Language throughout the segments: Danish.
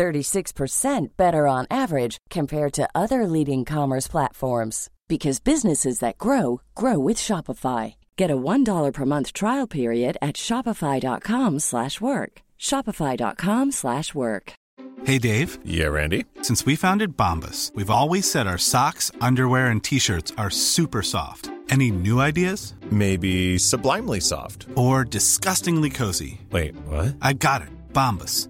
36% better on average compared to other leading commerce platforms because businesses that grow grow with Shopify. Get a $1 per month trial period at shopify.com/work. shopify.com/work. Hey Dave. Yeah, Randy. Since we founded Bombus, we've always said our socks, underwear and t-shirts are super soft. Any new ideas? Maybe sublimely soft or disgustingly cozy. Wait, what? I got it. Bombus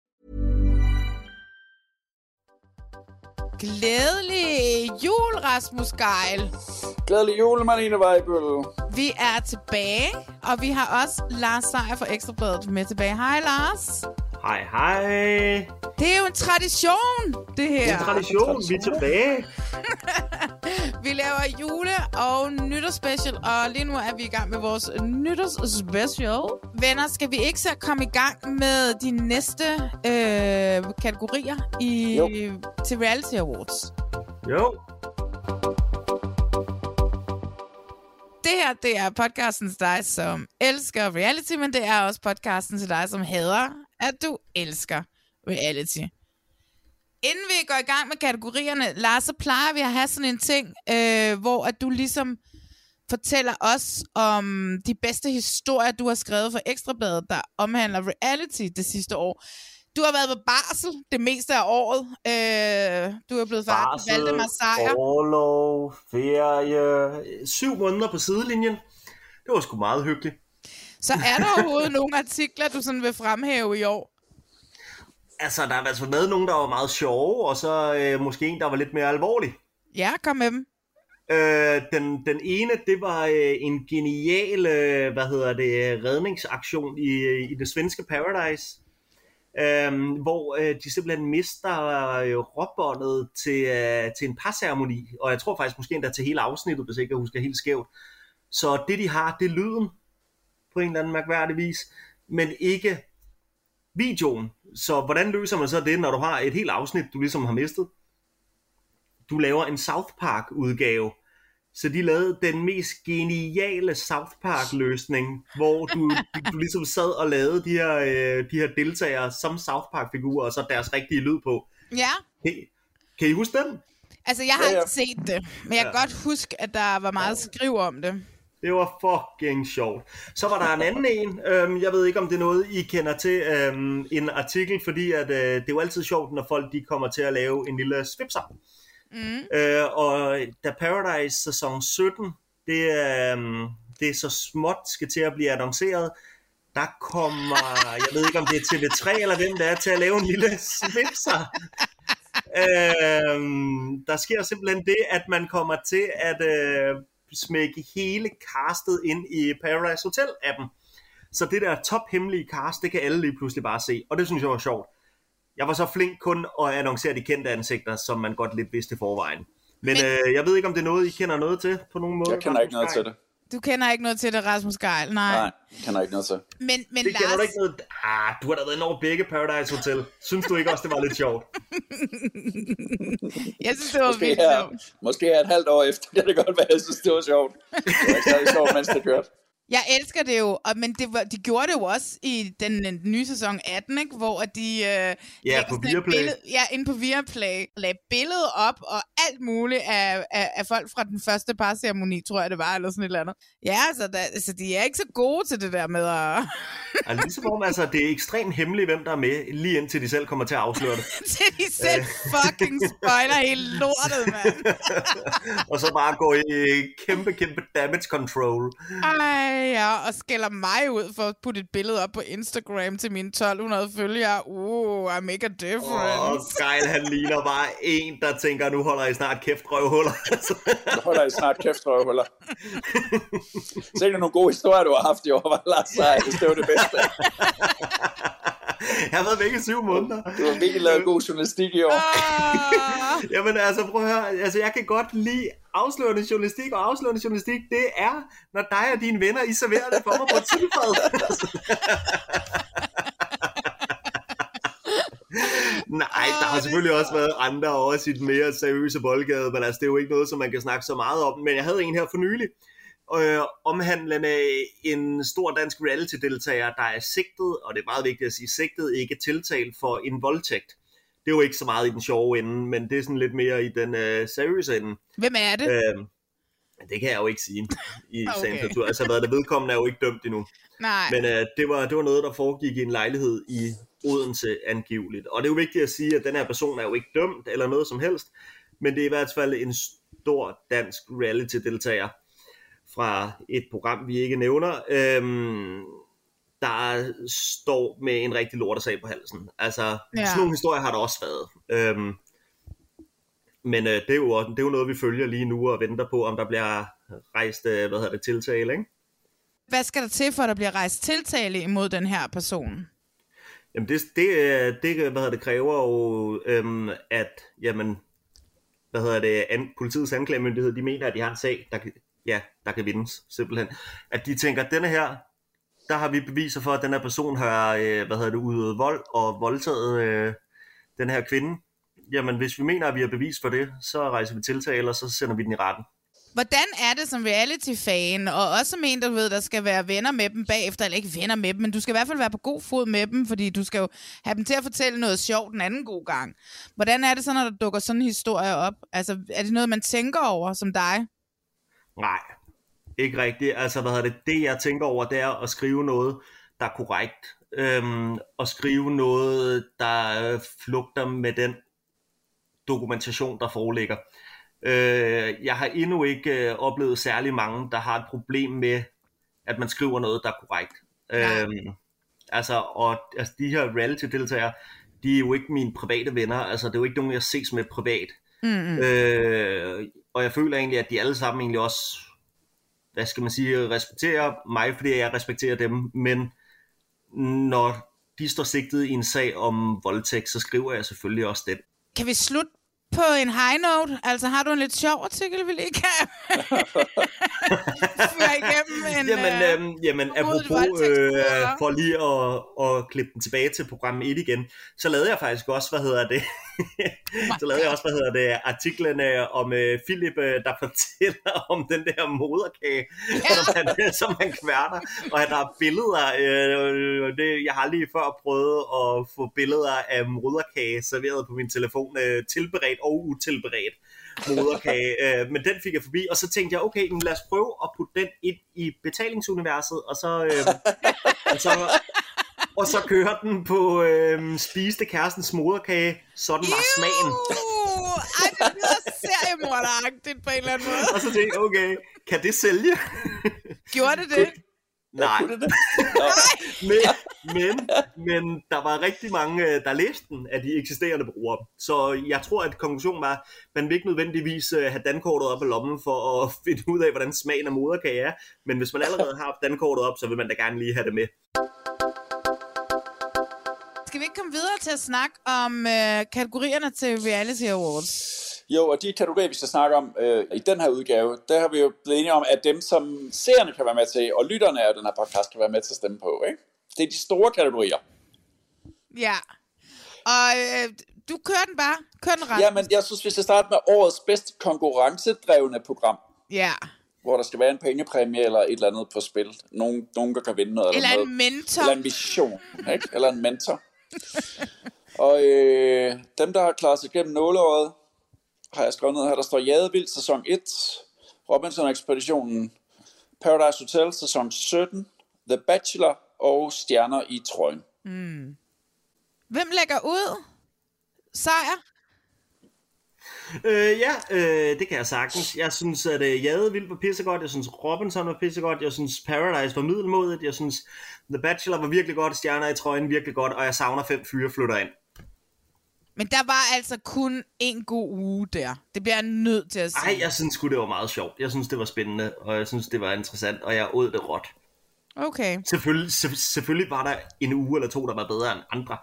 Glædelig jul, Rasmus Geil. Glædelig jul, Marlene Weibøl. Vi er tilbage, og vi har også Lars Seier fra Ekstrabladet med tilbage. Hej, Lars. Hej, hej. Det er jo en tradition, det her. Det er en tradition, vi er tilbage. vi laver jule- og nytårsspecial, og lige nu er vi i gang med vores nytårsspecial. Venner, skal vi ikke så komme i gang med de næste øh, kategorier i, jo. til Reality Awards? Jo. Det her, det er podcasten til dig, som elsker reality, men det er også podcasten til dig, som hader, at du elsker reality. Inden vi går i gang med kategorierne, Lars, så plejer vi at have sådan en ting, øh, hvor at du ligesom fortæller os om de bedste historier, du har skrevet for Ekstrabladet, der omhandler reality det sidste år. Du har været på barsel det meste af året. Øh, du er blevet far til Valdemar Sejr. Orlov, ferie, syv måneder på sidelinjen. Det var sgu meget hyggeligt. Så er der overhovedet nogle artikler, du sådan vil fremhæve i år? Altså, der har altså været nogen, der var meget sjove, og så øh, måske en, der var lidt mere alvorlig. Ja, kom med dem. Øh, den, den ene, det var øh, en genial, øh, hvad hedder det, redningsaktion i, i det svenske Paradise. Øhm, hvor øh, de simpelthen mister øh, råbåndet til, øh, til en parceremoni, og jeg tror faktisk måske endda til hele afsnittet, hvis ikke jeg husker helt skævt. Så det de har, det er lyden, på en eller anden mærkværdig vis, men ikke videoen. Så hvordan løser man så det, når du har et helt afsnit, du ligesom har mistet? Du laver en South Park udgave, så de lavede den mest geniale South Park løsning, hvor du, du ligesom sad og lavede de her, øh, de her deltagere som South Park figurer, og så deres rigtige lyd på. Ja. Kan, kan I huske den? Altså, jeg har ja, ja. ikke set det, men jeg kan ja. godt huske, at der var meget skriv om det. Det var fucking sjovt. Så var der en anden en, øhm, jeg ved ikke om det er noget, I kender til, øhm, en artikel, fordi at, øh, det er jo altid sjovt, når folk de kommer til at lave en lille svipser. Mm. Øh, og da Paradise sæson 17, det er, um, det er så småt skal til at blive annonceret, der kommer, jeg ved ikke om det er TV3 eller hvem det er, til at lave en lille svipser. øh, der sker simpelthen det, at man kommer til at øh, smække hele castet ind i Paradise Hotel-appen. Så det der tophemmelige cast, det kan alle lige pludselig bare se, og det synes jeg var sjovt. Jeg var så flink kun at annoncere de kendte ansigter, som man godt lidt vidste i forvejen. Men, Men øh, jeg ved ikke, om det er noget, I kender noget til på nogen måde. Jeg kender ikke noget til det. Du kender ikke noget til det, Rasmus Geil, nej. Nej, kender ikke noget til. Men, men det Lars... kender du ikke noget... Ah, du har da været over begge Paradise Hotel. Synes du ikke også, det var lidt sjovt? jeg synes, det var måske vildt her, sjovt. Måske her et halvt år efter, kan det godt være, jeg synes, det var sjovt. Det var ikke sjovt, mens det kørte. Jeg elsker det jo, og, men det var, de gjorde det jo også i den, den nye sæson 18, ikke? hvor de... Øh, ja, på Viaplay. Billede, ja, inde på Viaplay. Lagde billedet op og alt muligt af, af, af folk fra den første parceremoni, tror jeg det var, eller sådan et eller andet. Ja, altså, der, altså de er ikke så gode til det der med at... altså, ligesom om, altså, det er ekstremt hemmeligt, hvem der er med, lige indtil de selv kommer til at afsløre det. til de selv fucking spoiler helt lortet, mand. og så bare gå i kæmpe, kæmpe damage control. Ej. Ja, og skælder mig ud for at putte et billede op på Instagram til mine 1200 følgere. Uh, I make a difference. Og Geil, han ligner bare en, der tænker, nu holder I snart kæft røvhuller. Nu holder I snart kæft, røvhuller. Er nogle gode historier, du har haft i år, var Lars Seier. Det var det bedste. Jeg har været væk i syv måneder. Du har virkelig lavet god journalistik i år. Ah, Jamen altså, prøv at høre, altså jeg kan godt lide afslørende journalistik, og afslørende journalistik, det er, når dig og dine venner, I serverer det for mig på et. Nej, der har selvfølgelig også været andre også i den mere seriøse boldgade, men altså, det er jo ikke noget, som man kan snakke så meget om. Men jeg havde en her for nylig, øh, omhandlende en stor dansk reality-deltager, der er sigtet, og det er meget vigtigt at sige sigtet, ikke tiltalt for en voldtægt. Det er jo ikke så meget i den sjove ende, men det er sådan lidt mere i den øh, seriøse ende. Hvem er det? Øh, det kan jeg jo ikke sige i Okay. okay. sagens natur. Altså, hvad det vedkommende er jo ikke dømt endnu. Nej. Men øh, det, var, det var noget, der foregik i en lejlighed i Odense angiveligt. Og det er jo vigtigt at sige, at den her person er jo ikke dømt eller noget som helst, men det er i hvert fald en stor dansk reality-deltager fra et program, vi ikke nævner, øhm, der står med en rigtig lortesag på halsen. Altså, Ja. sådan nogle historier har der også været. Øhm, men øh, det, er jo, det er jo noget, vi følger lige nu og venter på, om der bliver rejst, øh, hvad hedder det, tiltale, ikke? Hvad skal der til, for at der bliver rejst tiltale imod den her person? Jamen det, det, øh, det hvad hedder det, kræver jo, øhm, at jamen, hvad hedder det, an, politiets anklagemyndighed, de mener, at de har en sag, der, ja, der kan vindes, simpelthen. At de tænker, at denne her, der har vi beviser for, at den her person har, øh, hvad hedder det, udøvet vold og voldtaget øh, den her kvinde. Jamen, hvis vi mener, at vi har bevis for det, så rejser vi tiltale, og så sender vi den i retten. Hvordan er det som reality-fan, og også som en, der ved, der skal være venner med dem bagefter, eller ikke venner med dem, men du skal i hvert fald være på god fod med dem, fordi du skal jo have dem til at fortælle noget sjovt den anden god gang. Hvordan er det så, når der dukker sådan en historie op? Altså, er det noget, man tænker over som dig? Nej, ikke rigtigt. Altså, hvad hedder det? Det, jeg tænker over, det er at skrive noget, der er korrekt. Øhm, og skrive noget, der øh, flugter med den dokumentation, der foreligger. Øh, jeg har endnu ikke øh, oplevet særlig mange, der har et problem med, at man skriver noget, der er korrekt. Nej. Øhm, altså, og altså, de her reality-deltagere, de er jo ikke mine private venner. Altså, det er jo ikke nogen, jeg ses med privat. Mm-hmm. Øh, og jeg føler egentlig, at de alle sammen egentlig også, hvad skal man sige, respekterer mig, fordi jeg respekterer dem, men når de står sigtet i en sag om voldtægt, så skriver jeg selvfølgelig også den. Kan vi slutte på en high note? Altså, har du en lidt sjov artikel, vi lige kan føre igennem en... Jamen, øh, øhm, jamen apropos, øh, for lige at, at klippe den tilbage til program 1 igen, så lavede jeg faktisk også, hvad hedder det, så lavede jeg også, hvad hedder det, artiklen om øh, Philip, øh, der fortæller om den der moderkage, ja. som, han, som han kværner, og han har billeder, øh, det, jeg har aldrig før prøvet at få billeder af moderkage serveret på min telefon, øh, tilberedt og utilberedt moderkage, øh, men den fik jeg forbi, og så tænkte jeg, okay, men lad os prøve at putte den ind i betalingsuniverset, og så, øh, og så, og så køre den på øh, spiste kærestens moderkage, sådan var smagen. Ej, det lyder seriemorderagtigt på en eller anden måde. Og så tænkte jeg, okay, kan det sælge? Gjorde det det? Nej, Kunne det men, men, men der var rigtig mange, øh, der læste den af de eksisterende brugere. Så jeg tror, at konklusionen var, at man vil ikke nødvendigvis øh, have dankortet op i lommen for at finde ud af, hvordan smagen af moderkage er. Men hvis man allerede har haft dankortet op, så vil man da gerne lige have det med. Skal vi ikke komme videre til at snakke om øh, kategorierne til Reality Awards? Jo, og de kategorier, vi skal snakke om øh, i den her udgave, der har vi jo blevet enige om, at dem, som seerne kan være med til, og lytterne af den her podcast kan være med til at stemme på, ikke? Det er de store kategorier. Ja. Og øh, du kører den bare. Kør den ret. Ja, men jeg synes, vi skal starte med årets bedst konkurrencedrevne program, Ja. hvor der skal være en pengepræmie eller et eller andet på spil. Nogen, nogen der kan vinde noget. Eller noget. en mentor. Eller en vision, ikke? Eller en mentor. og øh, dem, der har klaret sig gennem nåleåret, har jeg skrevet ned her, der står Jadevild sæson 1, Robinson-ekspeditionen, Paradise Hotel sæson 17, The Bachelor og Stjerner i trøjen. Hvem lægger ud? Sejr? Øh, ja, øh, det kan jeg sagtens. Jeg synes, at øh, Jadevild var pissegodt. Jeg synes, Robinson var pissegodt. Jeg synes, Paradise var middelmodigt. Jeg synes, The Bachelor var virkelig godt. Stjerner i trøjen virkelig godt. Og jeg savner fem fyre flytter ind. Men der var altså kun en god uge der. Det bliver jeg nødt til at sige. Ej, jeg synes det var meget sjovt. Jeg synes, det var spændende, og jeg synes, det var interessant, og jeg åd det råt. Okay. Selvfølgelig, selv- selvfølgelig var der en uge eller to, der var bedre end andre.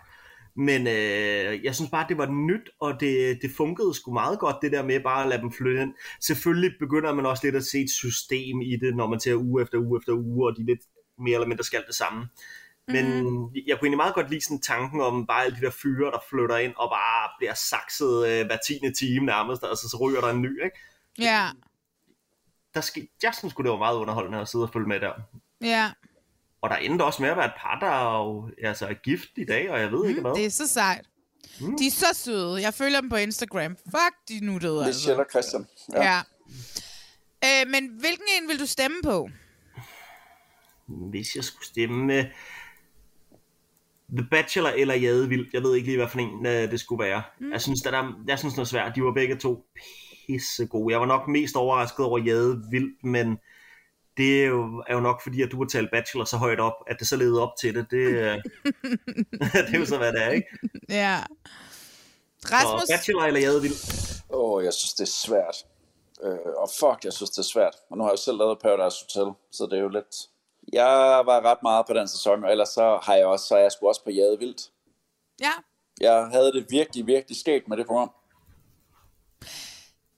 Men øh, jeg synes bare, det var nyt, og det, det fungerede sgu meget godt, det der med bare at lade dem flytte ind. Selvfølgelig begynder man også lidt at se et system i det, når man ser uge efter uge efter uge, og de lidt mere eller mindre skal det samme. Men mm. jeg kunne egentlig meget godt lide sådan tanken om bare alle de der fyre, der flytter ind og bare bliver sakset øh, hver tiende time nærmest, altså så ryger der en ny, ikke? Ja. Der ske, jeg synes det var meget underholdende at sidde og følge med der. Ja. Og der endte også med at være et par, der er, jo, altså, er gift i dag, og jeg ved ikke hvad. Det er så sejt. De er så søde. Jeg følger dem på Instagram. Fuck, de nuttede, altså. Michelle og Christian. Ja. ja. Øh, men hvilken en vil du stemme på? Hvis jeg skulle stemme øh, The Bachelor eller Jadevild, jeg ved ikke lige, hvad for en øh, det skulle være. Mm. Jeg synes, der, der, jeg synes, det var svært. De var begge to pisse gode. Jeg var nok mest overrasket over Jadevild, men det er jo, er jo nok fordi, at du har talt Bachelor så højt op, at det så leder op til det. Det, øh, det er jo så, hvad det er, ikke? Ja. Så Rasmus, Bachelor eller Jadevild? Åh, oh, jeg synes, det er svært. Øh, og fuck, jeg synes, det er svært. Og nu har jeg jo selv lavet Paradise Hotel, så det er jo lidt... Jeg var ret meget på den sæson, og ellers så har jeg også, så jeg sgu også på Jade Vildt. ja. Jeg havde det virkelig, virkelig skægt med det program.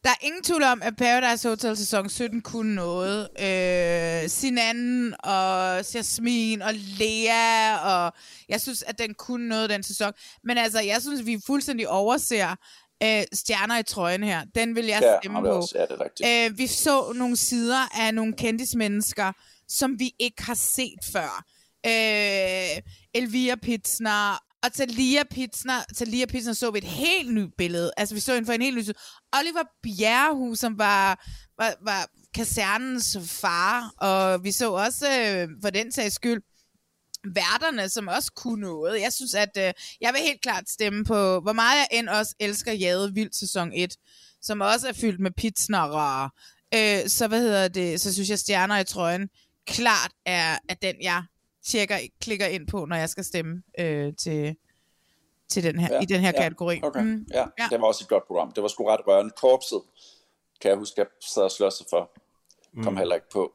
Der er ingen tvivl om, at Paradise Hotel sæson 17 kunne noget. Øh, Sinan og Jasmin og Lea, og jeg synes, at den kunne noget den sæson. Men altså, jeg synes, vi fuldstændig overser øh, stjerner i trøjen her. Den vil jeg Ja, stemme på. også- ja, det er rigtigt. Øh, vi så nogle sider af nogle kendismennesker, som vi ikke har set før. Øh, Elvira Pitsner og Talia Pitsner. Talia Pitsner så vi et helt nyt billede. Altså, vi så hende for en helt ny. Oliver Bjerrehus, som var, var, var kasernens far, og vi så også, øh, for den sags skyld, værterne, som også kunne noget. Jeg synes, at øh, jeg vil helt klart stemme på, hvor meget jeg end også elsker Jade Vild sæson 1, som også er fyldt med pitsner øh, så hvad hedder det, så synes jeg, stjerner i trøjen klart er, er den, jeg tjekker, klikker ind på, når jeg skal stemme øh, til, til den her, ja, i den her ja, kategori. Okay. Mm, ja, ja. det var også et godt program. Det var sgu ret rørende. Korpset, kan jeg huske, jeg sad og slås for. Kom mm. heller ikke på.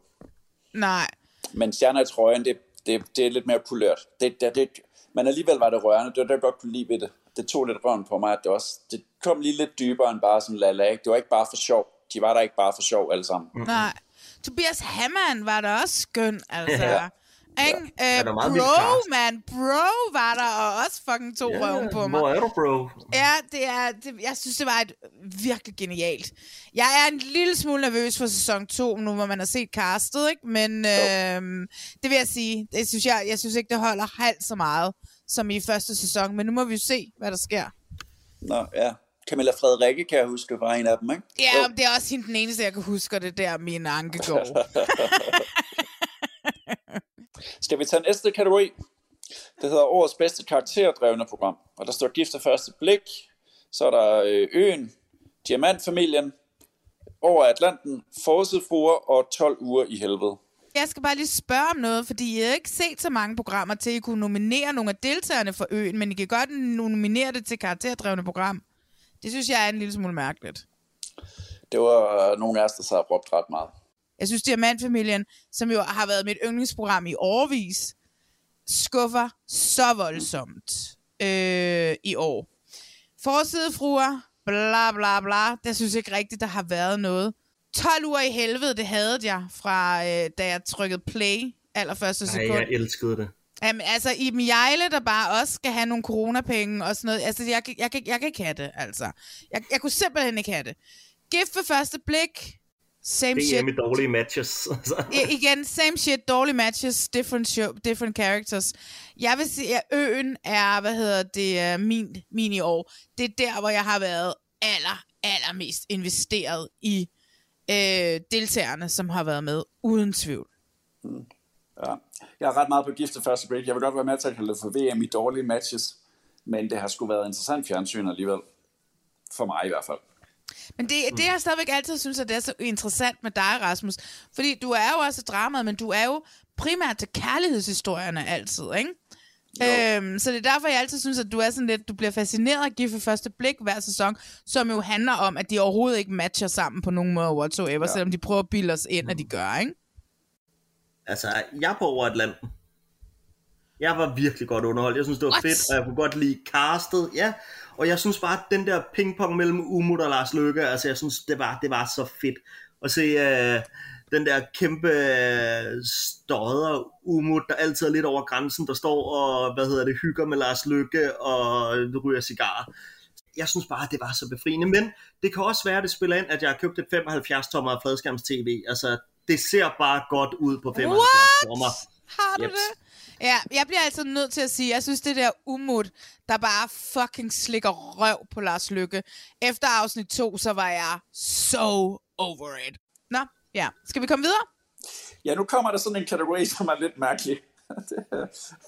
Nej. Men stjerner i trøjen, det, det, det er lidt mere kulørt. Det, det, det, men alligevel var det rørende. Det var det, jeg godt kunne lide ved det. Det tog lidt røven på mig, at det, også, det kom lige lidt dybere end bare sådan la Ikke? Det var ikke bare for sjov. De var der ikke bare for sjov alle sammen. Mm. Tobias Hammann var der også skøn, altså. Ja. Ikke? Ja, Øh, bro, man, bro var der, og også fucking to yeah, røven på mig. Hvor er du, bro? Ja, det er, det, jeg synes, det var et virkelig genialt. Jeg er en lille smule nervøs for sæson 2, nu hvor man har set castet, ikke? Men øh, det vil jeg sige, det synes jeg, jeg synes ikke, det holder halvt så meget som i første sæson, men nu må vi jo se, hvad der sker. Nå, ja. Camilla Frederikke, kan jeg huske, var en af dem, ikke? Ja, men det er også hende den eneste, jeg kan huske, det der min ankegård. Skal vi tage næste kategori? Det hedder årets bedste karakterdrevne program. Og der står gift af første blik. Så er der øh, Øen, Diamantfamilien, Over Atlanten, Forsidefruer og 12 uger i helvede. Jeg skal bare lige spørge om noget, fordi jeg har ikke set så mange programmer til, at I kunne nominere nogle af deltagerne for øen, men I kan godt nominere det til karakterdrevne program. Det synes jeg er en lille smule mærkeligt. Det var øh, nogle af os, der sad og råbte ret meget. Jeg synes, Diamantfamilien, som jo har været mit yndlingsprogram i årvis, skuffer så voldsomt øh, i år. Forsidefruer, bla bla bla, det synes jeg ikke rigtigt, der har været noget. 12 uger i helvede, det havde jeg fra, øh, da jeg trykkede play allerførste Nej, sekund. jeg elskede det. Jamen, altså, i Mjejle, der bare også skal have nogle coronapenge og sådan noget. Altså, jeg, kan- jeg, kan- jeg kan ikke have det, altså. Jeg, jeg kunne simpelthen ikke have det. Gift ved første blik. Same shit. DM i dårlige matches. Altså. I, igen, same shit, dårlige matches, different, show, different characters. Jeg vil sige, at øen er, hvad hedder det, øh, min, min i år. Det er der, hvor jeg har været aller, allermest investeret i øh, deltagerne, som har været med, uden tvivl. Ja. Jeg er ret meget på gift af første break. Jeg vil godt være med til at kalde det for VM i dårlige matches. Men det har sgu været interessant fjernsyn alligevel. For mig i hvert fald. Men det, det jeg stadigvæk altid synes, at det er så interessant med dig, Rasmus. Fordi du er jo også dramaet, men du er jo primært til kærlighedshistorierne altid, ikke? Øhm, så det er derfor, jeg altid synes, at du er sådan lidt, du bliver fascineret af Gift for første blik hver sæson, som jo handler om, at de overhovedet ikke matcher sammen på nogen måde whatsoever, ja. selvom de prøver at bilde os ind, at de gør, ikke? Altså, jeg er på over Atlanten. Jeg var virkelig godt underholdt. Jeg synes, det var What? fedt, og jeg kunne godt lide castet. Ja, og jeg synes bare, at den der pingpong mellem Umut og Lars Løkke, altså jeg synes, det var, det var så fedt at se uh, den der kæmpe uh, stodder Umut, der altid er lidt over grænsen, der står og, hvad hedder det, hygger med Lars Løkke og ryger cigarer. Jeg synes bare, det var så befriende, men det kan også være, at det spiller ind, at jeg har købt et 75-tommer fladskærms tv. Altså, det ser bare godt ud på 75 tommer. Har du Jeps. det? Ja, jeg bliver altså nødt til at sige, jeg synes det der umut, der bare fucking slikker røv på Lars Lykke. Efter afsnit 2, så var jeg so over it. Nå, ja. Skal vi komme videre? Ja, nu kommer der sådan en kategori, som er lidt mærkelig. det,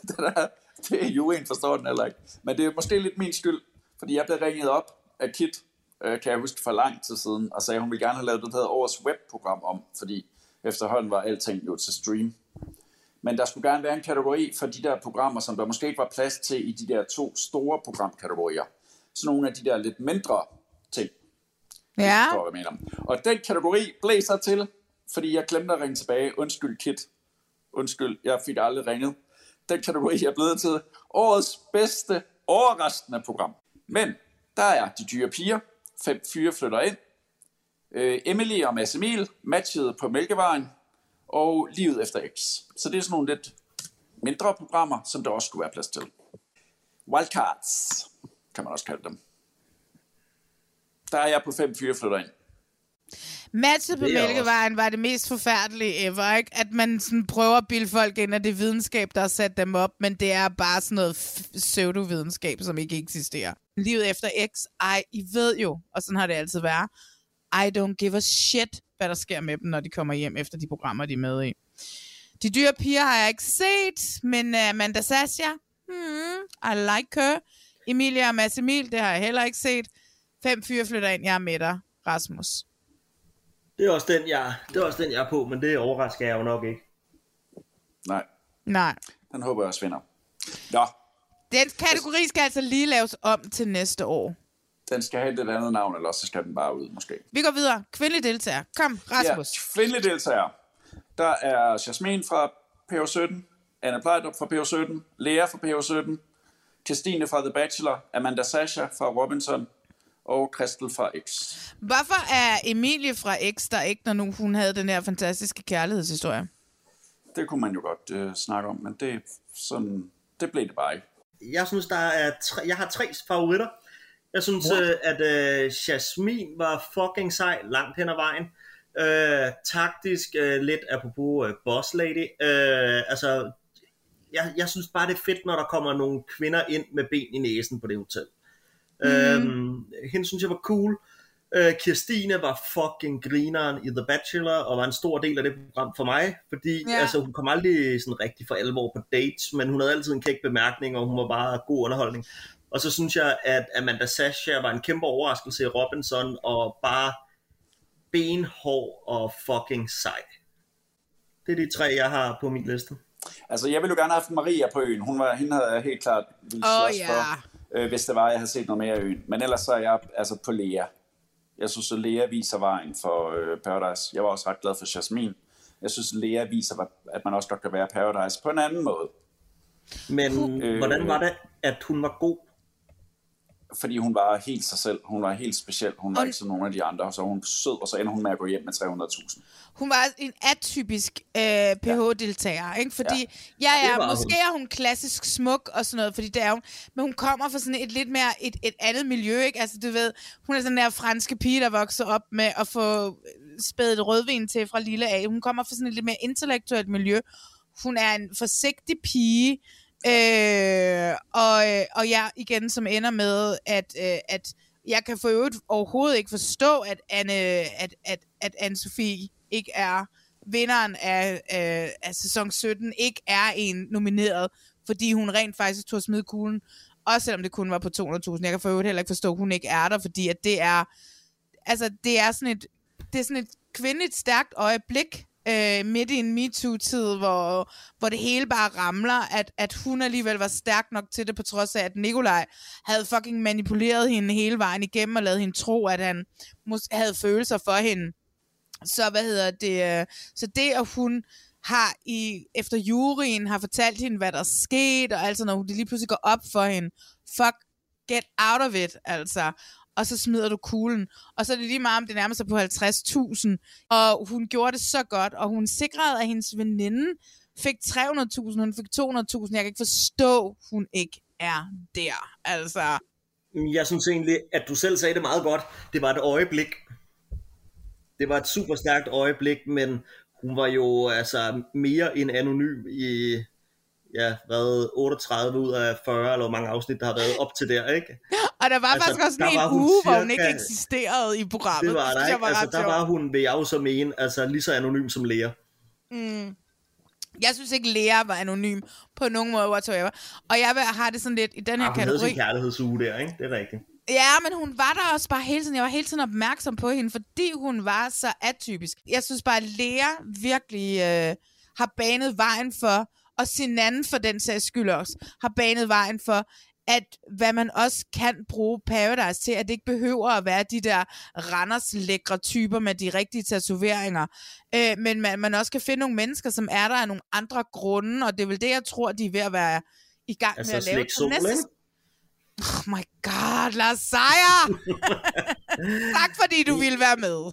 det, der, det er jo en forstår den heller ikke. Men det er måske lidt min skyld, fordi jeg blev ringet op af Kit, øh, kan jeg huske for lang tid siden, og sagde, at hun ville gerne have lavet det, der hedder årets webprogram om, fordi efterhånden var alting jo til stream. Men der skulle gerne være en kategori for de der programmer, som der måske ikke var plads til i de der to store programkategorier. Så nogle af de der lidt mindre ting, Ja. forstår, hvad jeg mener. Og den kategori blev så til, fordi jeg glemte at ringe tilbage. Undskyld, Kit. Undskyld, jeg fik aldrig ringet. Den kategori er blevet til årets bedste overraskende program. Men der er De Dyre Piger, Fem Fyre Flytter Ind, øh, Emily og Mads Emil, matchet på Mælkevejen, og Livet efter X. Så det er sådan nogle lidt mindre programmer, som der også skulle være plads til. Wildcards, kan man også kalde dem. Der er jeg på Fem Fyre Flytter Ind. Matchet på Det Mælkevejen var det mest forfærdelige ever, ikke? At man sådan prøver at bilde folk ind, at det er videnskab, der har sat dem op, men det er bare sådan noget pseudovidenskab, som ikke eksisterer. Livet efter X, ej, I ved jo, og sådan har det altid været, I don't give a shit, hvad der sker med dem, når de kommer hjem efter de programmer, de er med i. De dyre piger har jeg ikke set, men uh, Amanda Sasha, hmm, I like her. Emilia og Mads Emil, det har jeg heller ikke set. Fem fyre flytter ind, jeg er med dig, Rasmus. Det er også den, jeg, det er, også den, jeg er på, men det overrasker jeg jo nok ikke. Nej, Nej. den håber jeg også vinder. Nå, Den kategori skal altså lige laves om til næste år. Den skal have et andet navn, eller så skal den bare ud, måske. Vi går videre. Kvindelig deltager. Kom, Rasmus. Ja, kvindelige deltagere. Der er Jasmin fra PH17, Anna Plejdrup fra PH17, Lea fra PH17, Christine fra The Bachelor, Amanda Sasha fra Robinson, og Christel fra X. Hvorfor er Emilie fra X der ikke, når nu hun havde den her fantastiske kærlighedshistorie? Det kunne man jo godt øh, snakke om, men det, er sådan, det blev det bare ikke. Jeg synes, der er tre, jeg har tre favoritter. Jeg synes, øh, at øh, Jasmin var fucking sej langt hen ad vejen. Øh, taktisk, øh, lidt apropos øh, Boss Lady. Øh, altså, jeg, jeg synes bare, det er fedt, når der kommer nogle kvinder ind med ben i næsen på det hotel. Mm. Øhm, hende synes jeg var cool. Øh, Kirstine var fucking grineren i The Bachelor, og var en stor del af det program for mig, fordi ja. altså, hun kom aldrig sådan rigtig for alvor på dates, men hun havde altid en kæk bemærkning, og hun var bare god underholdning. Og så synes jeg, at Amanda Sasha var en kæmpe overraskelse i Robinson, og bare benhård og fucking sej. Det er de tre, jeg har på min liste. Altså, jeg ville jo gerne have haft Maria på øen. Hun var, hende havde jeg helt klart ville slås ja. for, øh, hvis det var, jeg havde set noget mere af øen. Men ellers så er jeg altså på Lea. Jeg synes, at Lea viser vejen for øh, Paradise. Jeg var også ret glad for Jasmin. Jeg synes, at Lea viser, at man også godt kan være Paradise på en anden måde. Men Øh. hvordan var det, at hun var god? Fordi hun var helt sig selv. Hun var helt speciel. Hun var Og- ikke som nogen af de andre. Så hun sød, og så ender hun med at gå hjem med 300.000. Hun var en atypisk øh, PH-deltager, ikke? Fordi, ja, ja, ja måske er hun klassisk smuk og sådan noget, fordi det er hun, men hun kommer fra sådan et lidt mere, et, et andet miljø, ikke? Altså, du ved, hun er sådan der franske pige, der vokser op med at få spædet rødvin til fra lille af. Hun kommer fra sådan et lidt mere intellektuelt miljø. Hun er en forsigtig pige, øh, og, øh, og jeg igen, som ender med, at, øh, at jeg kan for øvrigt overhovedet ikke forstå, at Anne, at, at, at Anne-Sophie ikke er vinderen af, øh, af sæson 17, ikke er en nomineret, fordi hun rent faktisk tog smide kuglen, også selvom det kun var på 200.000. Jeg kan for øvrigt heller ikke forstå, at hun ikke er der, fordi at det er altså, det er sådan et, det er sådan et kvindeligt stærkt øjeblik, øh, midt i en MeToo-tid, hvor, hvor det hele bare ramler, at, at hun alligevel var stærk nok til det, på trods af, at Nikolaj havde fucking manipuleret hende hele vejen igennem, og lavet hende tro, at han mås- havde følelser for hende. Så hvad hedder det? Øh, så det, at hun har i, efter juryen har fortalt hende, hvad der er sket, og altså når det lige pludselig går op for hende, fuck, get out of it, altså og så smider du kuglen. Og så er det lige meget, om det nærmer sig på 50.000. Og hun gjorde det så godt, og hun sikrede, at hendes veninde fik 300.000, hun fik 200.000. Jeg kan ikke forstå, hun ikke er der. Altså, Jeg synes egentlig, at du selv sagde det meget godt. Det var et øjeblik. Det var et super stærkt øjeblik, men hun var jo altså mere end anonym i ja, hvad, 38 ud af 40, eller hvor mange afsnit, der har været op til der, ikke? Og der var Altså, faktisk også en var hun uge, hvor hun cirka- ikke eksisterede i programmet. Det var der, jeg ikke? Altså, ret der var hun, vil jeg jo så mene, altså lige så anonym som Lea. Jeg synes ikke, Lea var anonym på nogen måde whatsoever. Og jeg har det sådan lidt i den her Ah, hun havde kategori. sin kærlighedsuge der, ikke? Det er rigtigt. Ja, men hun var der også bare hele tiden. Jeg var hele tiden opmærksom på hende, fordi hun var så atypisk. Jeg synes bare, at Lea virkelig øh, har banet vejen for, og Sinan for den sags skyld også, har banet vejen for, at hvad man også kan bruge Paradise til, at det ikke behøver at være de der Randers lækre typer med de rigtige tatoveringer, øh, men man, man også kan finde nogle mennesker, som er der af nogle andre grunde, og det er vel det, jeg tror, de er ved at være i gang Altså med at lave næste? Oh my god, Lars Seier! tak fordi du ville være med.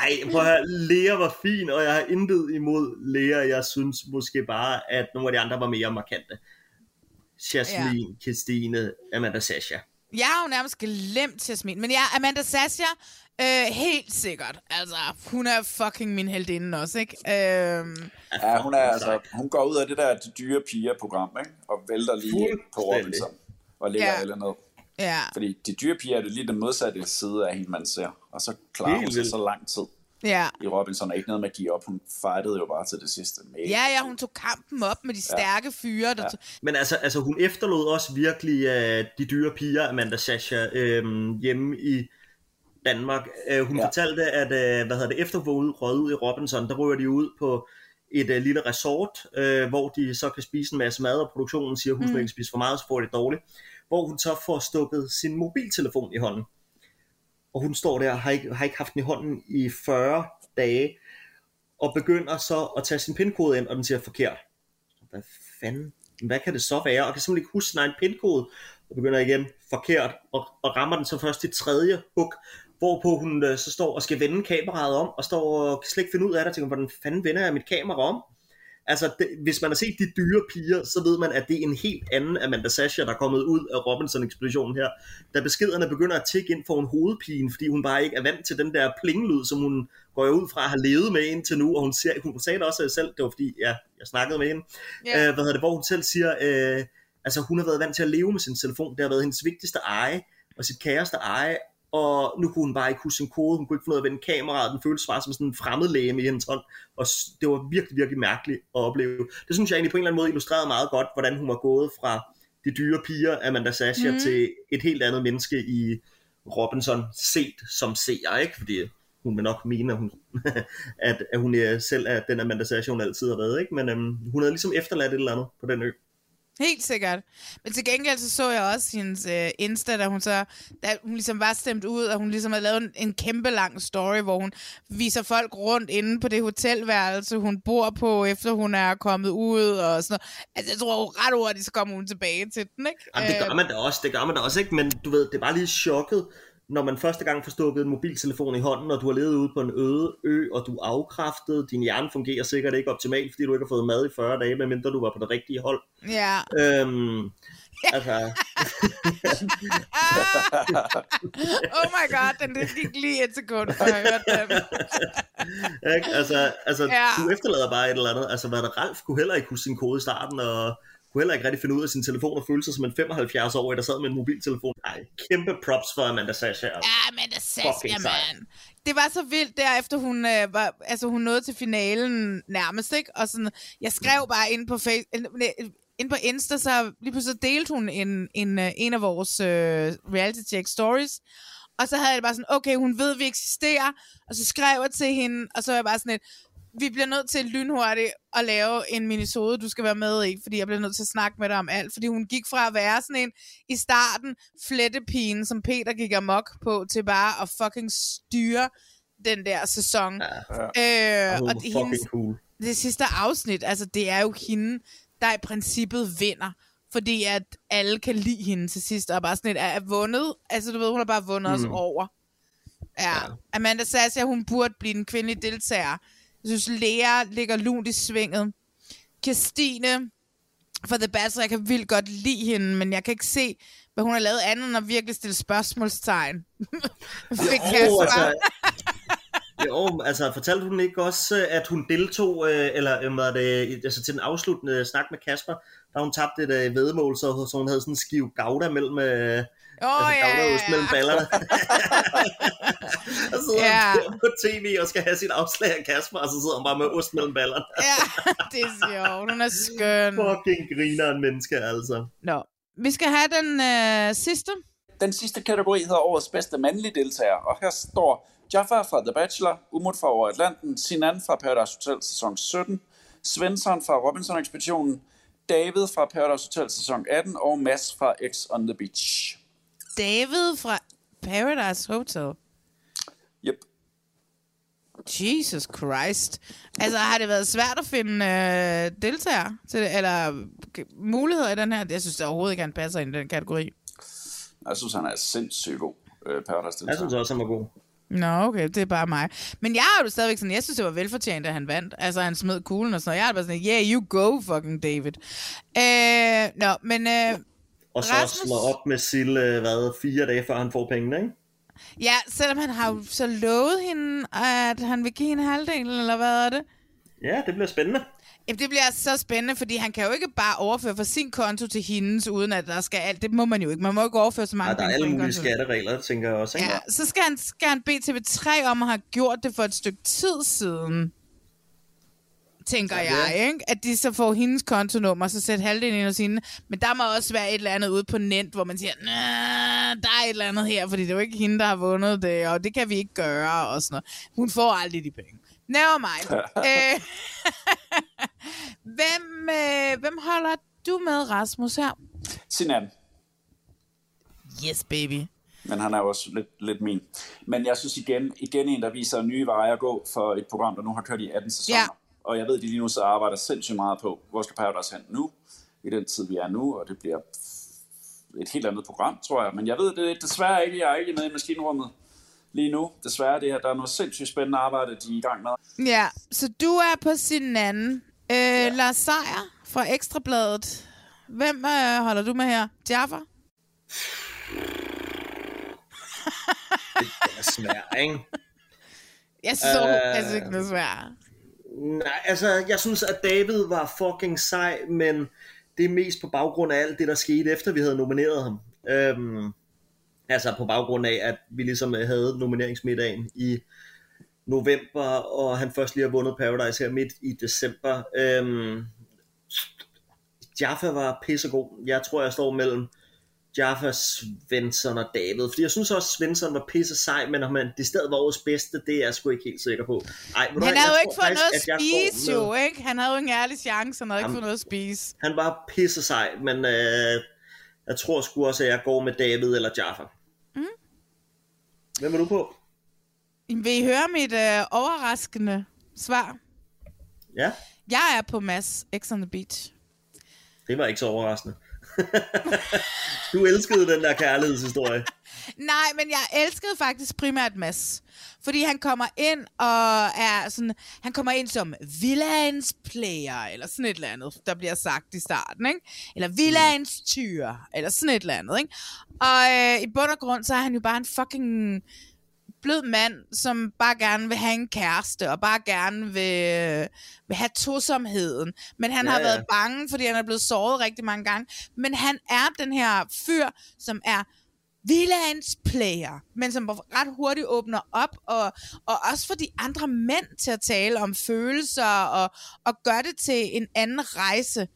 Ej, prøv at høre, Lea var fin, og jeg har intet imod Lea. Jeg synes måske bare, at nogle af de andre var mere markante. Jasmine, ja. Christine, Amanda Sasha. Jeg har jo nærmest glemt Jasmin, men ja, Amanda Sasha, øh, helt sikkert. Altså, hun er fucking min heldinde også, ikke? Øh, Ja, hun, er, altså, hun går ud af det der de dyre piger-program, ikke? og vælter lige på. Robinson, og lægger Ja. ja. alle ned. ja. Fordi de dyre piger er det lige den modsatte side af hende, man ser. Og så klarer Helt hun sig så lang tid Ja. i Robinson, og ikke noget med at give op. Hun fightede jo bare til det sidste. Mega. Ja, ja, hun tog kampen op med de stærke fyre. Der ja. Men altså, altså hun efterlod også virkelig uh, de dyre piger, Amanda Sasha, uh, hjemme i Danmark. Uh, hun ja. Ja. fortalte, at uh, hvad hedder det, efter hun røget ud i Robinson, der ryger de ud på et uh, lille resort, uh, hvor de så kan spise en masse mad, og produktionen siger, at hun mm. ikke spise for meget, så får det dårligt. Hvor hun så får stukket sin mobiltelefon i hånden. Og hun står der og har ikke, har ikke haft den i hånden i 40 dage, og begynder så at tage sin pindkode ind, og den siger forkert. Hvad fanden? Hvad kan det så være? Og kan simpelthen ikke huske sin egen pindkode, og begynder igen forkert, og, og rammer den så først i tredje hug, hvorpå hun øh, så står og skal vende kameraet om, og står og kan slet ikke finde ud af det, og tænker, hvordan fanden vender jeg mit kamera om? Altså, det, hvis man har set de dyre piger, så ved man, at det er en helt anden Amanda Sasha, der er kommet ud af Robinson-ekspeditionen her. Da beskederne begynder at tikke ind for en hovedpine, fordi hun bare ikke er vant til den der plinglyd, som hun går ud fra at have levet med indtil nu, og hun, siger, hun sagde det også selv, det var fordi, ja, jeg snakkede med hende, Ja. øh, hvad hedder det, hvor hun selv siger, øh, altså hun har været vant til at leve med sin telefon, det har været hendes vigtigste eje, og sit kæreste eje, og nu kunne hun bare ikke huske sin kode, hun kunne ikke finde ud af at vende kameraet, den føltes bare som sådan en fremmed læge i hendes hånd, og det var virkelig, virkelig mærkeligt at opleve. Det synes jeg egentlig på en eller anden måde illustrerede meget godt, hvordan hun var gået fra de dyre piger, Amanda Sasha, mm. til et helt andet menneske i Robinson, set som seer, ikke? Fordi hun vil nok mene, at hun, at, at hun er selv er den Amanda Sasha, hun altid har været, ikke? Men øhm, hun havde ligesom efterladt et eller andet på den ø. Helt sikkert. Men til gengæld så så jeg også hendes øh, Insta, da hun så, da hun ligesom var stemt ud, og hun ligesom havde lavet en, en kæmpe lang story, hvor hun viser folk rundt inde på det hotelværelse, hun bor på, efter hun er kommet ud og sådan noget. Altså jeg tror jo ret hurtigt, så kommer hun tilbage til den, ikke? Jamen, det gør Øh, man da også, det gør man da også, ikke? Men du ved, det er bare lige chokket, når man første gang får stukket en mobiltelefon i hånden, og du har levet ude på en øde ø, og du er afkræftet, din hjerne fungerer sikkert ikke optimalt, fordi du ikke har fået mad i 40 dage, medmindre du var på det rigtige hold. Ja. Øhm, altså, oh my god, den det gik lige et sekund, for jeg hørte den. altså, altså Ja. du efterlader bare et eller andet. Altså, hvad der Ralf kunne heller ikke huske sin kode i starten, og kunne heller ikke rigtig finde ud af sin telefon og føle sig som en 75-årig, der sad med en mobiltelefon. Ej, kæmpe props for Amanda Sasha. Altså. Ja, Fucking sej. man. Det var så vildt derefter hun øh, var, altså hun nåede til finalen nærmest, ikke? Og sådan, jeg skrev bare ind på Facebook, ind på Insta, så lige pludselig delte hun en, en, øh, en af vores øh, reality check stories, og så havde jeg det bare sådan, okay, hun ved, vi eksisterer, og så skrev jeg til hende, og så var jeg bare sådan lidt, vi bliver nødt til lynhurtigt at lave en minisode, du skal være med i, fordi jeg bliver nødt til at snakke med dig om alt. Fordi hun gik fra at være sådan en, i starten, flettepigen, som Peter gik amok på, til bare at fucking styre den der sæson. Ja. Øh, Hun og var det, hendes, cool. det sidste afsnit, altså det er jo hende, der i princippet vinder. Fordi at alle kan lide hende til sidst, og bare sådan et, er, vundet. Altså du ved, hun har bare vundet mm. os over. Ja. ja. Amanda Sassia, hun burde blive en kvindelig deltager. Jeg synes, Lea ligger lunt i svinget. Kirstine for The Bachelor, jeg kan vildt godt lide hende, men jeg kan ikke se, hvad hun har lavet andet end at virkelig stille spørgsmålstegn. Fik Jo, altså, jo, altså fortalte hun ikke også, øh, at hun deltog, øh, eller øh, hvad er det, altså til den afsluttende snak med Kasper, da hun tabte et øh, vedmål, så, så hun havde sådan en skive gouda mellem, øh, Åh, altså ja, goudaost ja, mellem ja. ballerne. og så sidder Ja. på tv og skal have sit afslag af Kasper, og så sidder hun bare med ost mellem ballerne. Ja, det er sjovt. Hun er skøn. Fucking griner en menneske, altså. Nå. Vi skal have den øh, sidste. Den sidste kategori hedder årets bedste mandlige deltager, og her står Jafar fra The Bachelor, Umut fra Over Atlanten, Sinan fra Paradise Hotel sæson 17, Svensson fra Robinson Ekspeditionen, David fra Paradise Hotel sæson 18 og Mads fra X on the Beach. David fra Paradise Hotel. Yep. Jesus Christ. Altså, har det været svært at finde øh, deltagere til det, eller muligheder i den her? Jeg synes overhovedet ikke, han passer ind i den kategori. Jeg synes, han er sindssygt god øh, Paradise Jeg deltager. synes også, han var god. Nå, okay, det er bare mig. Men jeg har jo stadigvæk sådan, jeg synes, det var velfortjent, at han vandt. Altså, han smed kuglen og sådan noget. Jeg er bare sådan, yeah, you go, fucking David. Øh, nå, men øh, Og så Rasmus- slår op med Sille, hvad, fire dage før han får pengene, ikke? ja, selvom han har jo så lovet hende, at han vil give hende halvdelen, eller hvad er det? Ja, det bliver spændende. Jamen, det bliver så spændende, fordi han kan jo ikke bare overføre fra sin konto til hendes, uden at der skal alt. Det må man jo ikke. Man må ikke overføre så mange Ja, der er alle mulige konto. skatteregler, tænker jeg også, ikke? Ja, så skal han, skal han bede TV3 om at have gjort det for et stykke tid siden. Tænker Ja, jeg, ikke? At de så får hendes kontonummer, så sæt halvdelen ind hos hende. Men der må også være et eller andet ude på net, hvor man siger, "Nå, der er et eller andet her, fordi det er jo ikke hende, der har vundet det, og det kan vi ikke gøre, og sådan noget. Hun får aldrig de penge. Never mind. øh, hvem, øh, hvem holder du med, Rasmus, her? Sinan, Yes, baby. men han er jo også lidt, lidt min. Men jeg synes igen, igen en, der viser nye veje at gå for et program, der nu har kørt i 18 sæsoner. Ja. Og jeg ved, de lige nu så arbejder sindssygt meget på, hvor skal Paradise hen nu, i den tid, vi er nu, og det bliver et helt andet program, tror jeg. Men jeg ved det desværre ikke, jeg er ikke med i maskinrummet lige nu. Desværre, det her, der er noget sindssygt spændende arbejde, de er i gang med. Ja, så du er på sin anden. Øh, ja. Lars Seier fra Ekstrabladet. Hvem øh, holder du med her? Jaffa? Det er svært, ikke? Jeg så Øh. øh... altså ikke noget svært. Nej, altså, jeg synes, at David var fucking sej, men det er mest på baggrund af alt det, der skete, efter vi havde nomineret ham. Øhm, altså på baggrund af, at vi ligesom havde nomineringsmiddagen i november, og han først lige har vundet Paradise her midt i december. Øhm, Jaffa var pissegod. Jeg tror, jeg står mellem Jaffa, Svensson og David. Fordi jeg synes også, Svensson var pisse sej, men om han det stadig var årets bedste, det er jeg sgu ikke helt sikker på. Ej, du Han havde jo ikke fået faktisk, noget at spise, med- jo, ikke? Han havde jo ingen ærlig chance, han havde ikke fået noget at spise. Han var pisse sej, men øh, jeg tror sgu også, at jeg går med David eller Jaffa. Mm. Hvem er du på? Vil I høre mit øh, overraskende svar? Ja, Jeg er på Mads X on the Beach. det var ikke så overraskende. du elskede den der kærlighedshistorie. Nej, men jeg elskede faktisk primært Mads. Fordi han kommer ind og er sådan... Han kommer ind som villains player, eller sådan et eller andet, der bliver sagt i starten, ikke? Eller villains tyr, eller sådan et eller andet, ikke? Og øh, i bund og grund, så er han jo bare en fucking blød mand, som bare gerne vil have en kæreste, og bare gerne vil, vil have tosomheden. Men han ja, har ja. været bange, fordi han er blevet såret rigtig mange gange. Men han er den her fyr, som er villains player, men som ret hurtigt åbner op, og, og også får de andre mænd til at tale om følelser, og, og gør det til en anden rejse,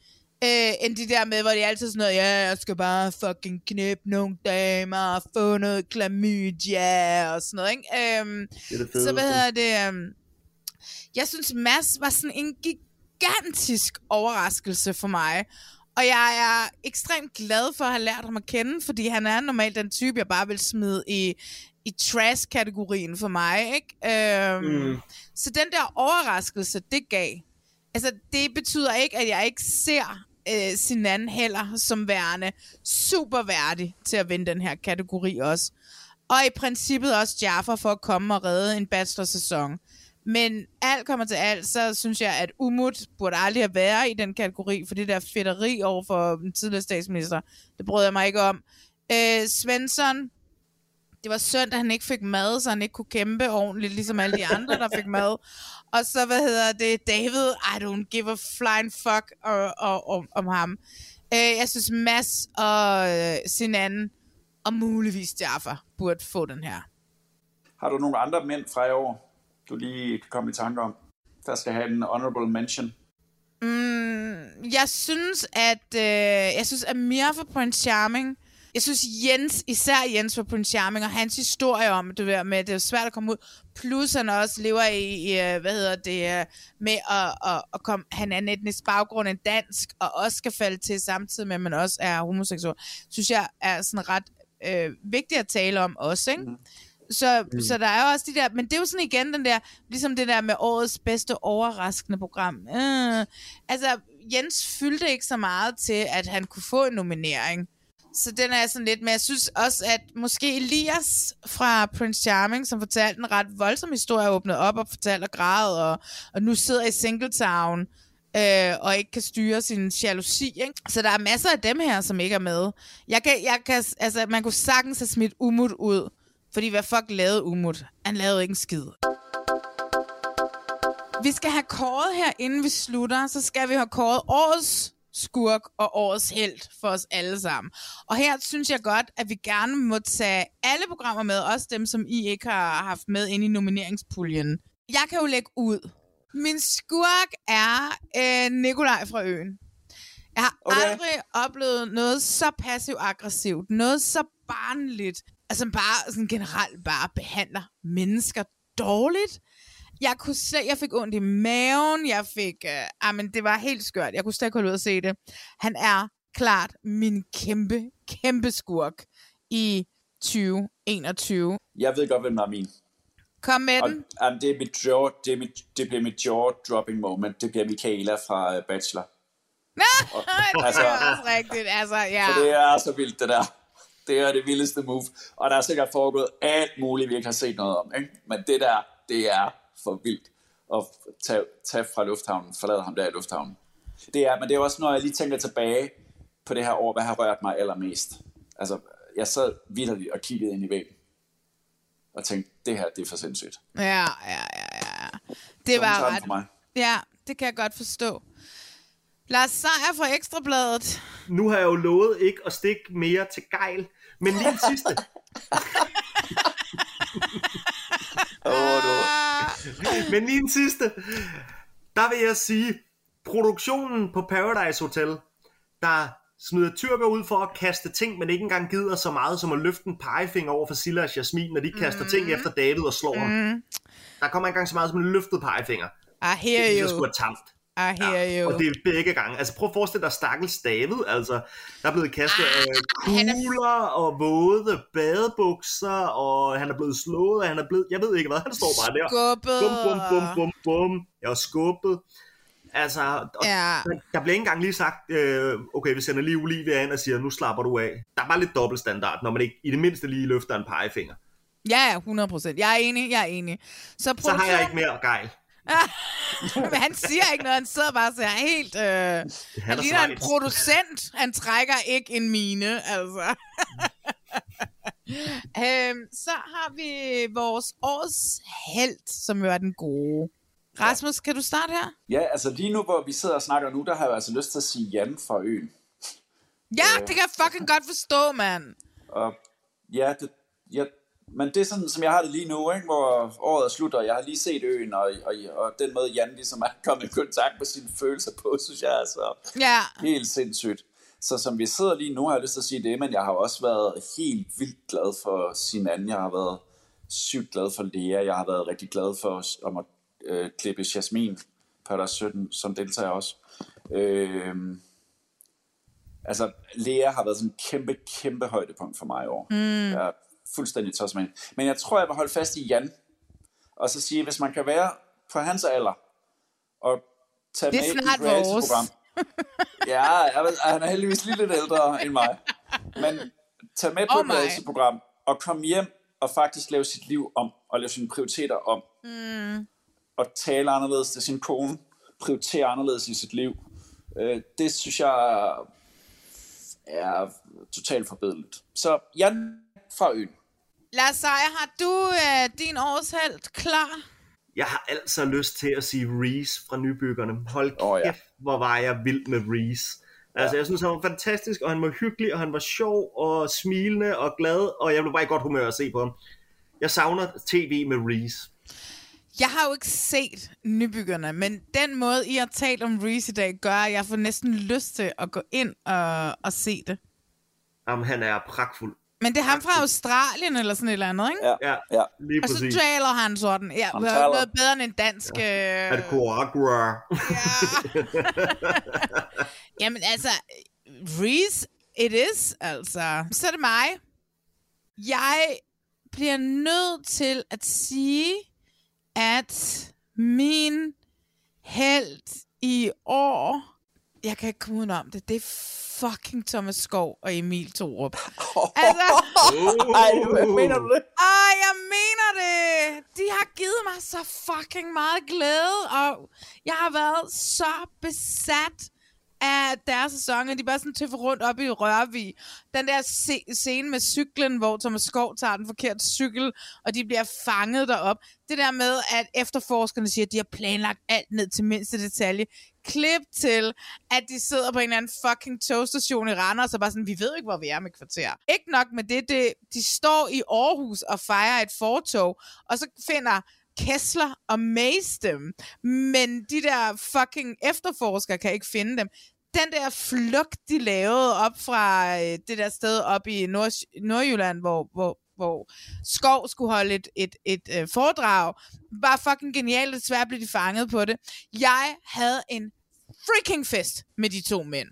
Øh, end de der med, hvor de altid sådan noget, ja, jeg skal bare fucking knippe nogle damer og få noget klamydia og sådan noget, ikke? Øhm, Det er det fedeste. så hvad hedder det? øhm, Jeg synes, Mads var sådan en gigantisk overraskelse for mig. Og jeg er ekstremt glad for at have lært ham at kende, fordi han er normalt den type, jeg bare vil smide i, i trash-kategorien for mig. Ikke? Øhm, Mm. Så den der overraskelse, det gav. Altså, det betyder ikke, at jeg ikke ser øh, Sinan heller som værende super værdig til at vinde den her kategori også. Og i princippet også Jaffa for at komme og redde en bachelor-sæson. Men alt kommer til alt, så synes jeg, at Umut burde aldrig have været i den kategori, for det der fedteri over for den tidligere statsminister, det brød jeg mig ikke om. Øh, Svensson, det var synd, at han ikke fik mad, så han ikke kunne kæmpe ordentligt, ligesom alle de andre, der fik mad. Og så, hvad hedder det, David, I don't give a flying fuck og, og, om, om ham. Øh, jeg synes, Mads og øh, Sinan, og muligvis Jaffa, burde få den her. Har du nogle andre mænd fra i år, du lige kan komme i tanke om, der skal have en honorable mention? Mm, jeg synes, at øh, jeg synes, at Mia for Prince Charming, jeg synes Jens, især Jens for Prince Charming, og hans historie om det der med, at det er svært at komme ud, plus han også lever i, i øh, hvad hedder det, øh, med at, at, at komme, han er en etnisk baggrund, en dansk, og også skal falde til samtidig med, at man også er homoseksuel, synes jeg er sådan ret øh, vigtigt at tale om også, ikke? Mm. Så, mm. så der er jo også de der, men det er jo sådan igen den der, ligesom det der med årets bedste overraskende program. Øh, altså, Jens fyldte ikke så meget til, at han kunne få en nominering. Så den er sådan lidt, men jeg synes også, at måske Elias fra Prince Charming, som fortalte en ret voldsom historie, åbnede op og fortalte og græd, og, og nu sidder i Singletown, øh, og ikke kan styre sin jalousi. Ikke? Så der er masser af dem her, som ikke er med. Jeg kan, jeg kan, altså, man kunne sagtens have smidt Umut ud, fordi hvad fuck lavede Umut? Han lavede ikke en skid. Vi skal have kåret her, inden vi slutter, så skal vi have kåret årets skurk og årets held for os alle sammen. Og her synes jeg godt, at vi gerne må tage alle programmer med, også dem, som I ikke har haft med ind i nomineringspuljen. Jeg kan jo lægge ud. Min skurk er øh, Nikolaj fra Øen. Jeg har okay. Aldrig oplevet noget så passiv-aggressivt, noget så barnligt, altså bare sådan generelt bare behandler mennesker dårligt. Jeg kunne se, jeg fik ondt i maven, jeg fik, øh, ah, men det var helt skørt. Jeg kunne slet ikke holde ud at se det. Han er klart min kæmpe, kæmpe skurk i 2021. Jeg ved godt, hvem der er min. Kom med Og, den. um, det, er mit jaw, det, er mit, det bliver mit jaw-dropping moment. Det bliver Michaela fra uh, Bachelor. Nej, det altså- er også rigtigt. Altså, ja. For det er så vildt, det der. Det er det vildeste move. Og der er sikkert foregået alt muligt, vi ikke har set noget om. Ikke? Men det der, det er for vildt at tage, tage fra lufthavnen, forlade ham der i lufthavnen. Det er, men det er også, når jeg lige tænker tilbage på det her år, hvad har rørt mig allermest. Altså, jeg sad vidderligt og kiggede ind i væggen. Og tænkte, det her, det er for sindssygt. Ja, ja, ja, ja. Det Så hun tager var ret. for mig. Ja, det kan jeg godt forstå. Lars Seier fra Ekstrabladet. Nu har jeg jo lovet ikke at stikke mere til gejl, men lige sidste. Åh, du. Ah, Men lige en sidste. Der vil jeg sige, produktionen på Paradise Hotel, der smider tyrker ud for at kaste ting, men ikke engang gider så meget som at løfte en pegefinger over for Silla og Jasmin, når de kaster mm. ting efter David og slår mm. ham. Der kommer ikke engang så meget som en løftet pegefinger. I hear Det er sgu you. er tamt. I hear you. Og det er begge gange. Altså prøv at forestille dig stakkels David, altså. Der er blevet kastet Ah, øh, han er- kugler og våde badebukser, og han er blevet slået, og han er blevet, jeg ved ikke hvad, han står bare der. Skubbet. Bum, bum, bum, bum, bum. Jeg var skubbet. Altså, og Ja. der, bliver ikke engang lige sagt, øh, okay, vi sender lige Olivia ind og siger, nu slapper du af. Der er bare lidt dobbeltstandard, når man ikke i det mindste lige løfter en pegefinger. Ja, ja, 100 procent. Jeg er enig, jeg er enig. Så, Så har jeg ikke mere gejl. Men han siger ikke noget, han sidder bare og ser helt... Øh, han er ligner en producent. Han trækker ikke en mine, altså. øhm, så har vi vores års held, som jo er den gode. Rasmus, kan du starte her? Ja, altså lige nu, hvor vi sidder og snakker nu, der har jeg altså lyst til at sige Jan fra øen. Ja, det kan jeg fucking godt forstå, mand. Og ja, det, jeg, men det er sådan, som jeg har det lige nu, ikke? hvor året er slut, og jeg har lige set øen, og, og, og den måde Jan ligesom er kommet i kontakt med sine følelser på, synes jeg er så Ja. helt sindssygt. Så som vi sidder lige nu, har jeg lyst til at sige det, men jeg har også været helt vildt glad for sin anden. Jeg har været sygt glad for Lea. Jeg har været rigtig glad for om at øh, klippe Jasmin på der 17, som deltager også. Øh, altså, Lea har været sådan en kæmpe, kæmpe højdepunkt for mig i år. Mm. Jeg fuldstændig tosset med. Men jeg tror, jeg vil holde fast i Jan. Og så sige, hvis man kan være på hans alder, og tage Det er med i snart et reality-program. ja, jeg han er heldigvis lige lidt ældre end mig. Men tage med på Og et reality-program, og komme hjem og faktisk lave sit liv om, og lave sine prioriteter om. Mm. Og tale anderledes til sin kone, prioritere anderledes i sit liv. Øh, det synes jeg er totalt forbedeligt. Så Jan fra øen. Lars Seier, har du øh, din årshelt klar? Jeg har altså lyst til at sige Reese fra Nybyggerne. Hold kæft, oh, ja. ja. hvor var jeg vild med Reese. Altså, jeg synes, han var fantastisk, og han var hyggelig, og han var sjov, og smilende, og glad, og jeg blev bare i godt humør at se på ham. Jeg savner tv med Reese. Jeg har jo ikke set nybyggerne, men den måde, I har talt om Reese i dag, gør, at jeg får næsten lyst til at gå ind og, og se det. Jamen, han er pragtfuld. Men det er ham fra Australien eller sådan et eller andet, ikke? Ja, Ja, ja. lige Og så præcis. taler han sådan. Ja, Han taler. noget bedre end en dansk... Ja. Er det Coagra? Jamen altså, Reese, it is, altså. Så er det mig. Jeg bliver nødt til at sige, at min held i år, jeg kan ikke komme udenom det, det er fucking Thomas Skov og Emil Thorup. altså, Ej, hvad mener du det? Ej, jeg mener det! De har givet mig så fucking meget glæde, og jeg har været så besat af deres sæson, og de bare sådan tøffer rundt op i Rørvig. Den der se- scene med cyklen, hvor Thomas Skov tager den forkerte cykel, og de bliver fanget derop. Det der med, at efterforskerne siger, at de har planlagt alt ned til mindste detalje. Klip til, at de sidder på en eller anden fucking togstation i Randers, og bare sådan, vi ved ikke, hvor vi er med kvarter. Ikke nok med det, det de står i Aarhus og fejrer et fortog, og så finder Kessler og Mace dem, men de der fucking efterforskere kan ikke finde dem. Den der flugt, de lavede op fra øh, det der sted op i Nord Nordjylland, hvor, hvor, hvor Skov skulle holde et, et, et øh, foredrag, var fucking genialt, og desværre blev de fanget på det. Jeg havde en freaking fest med de to mænd.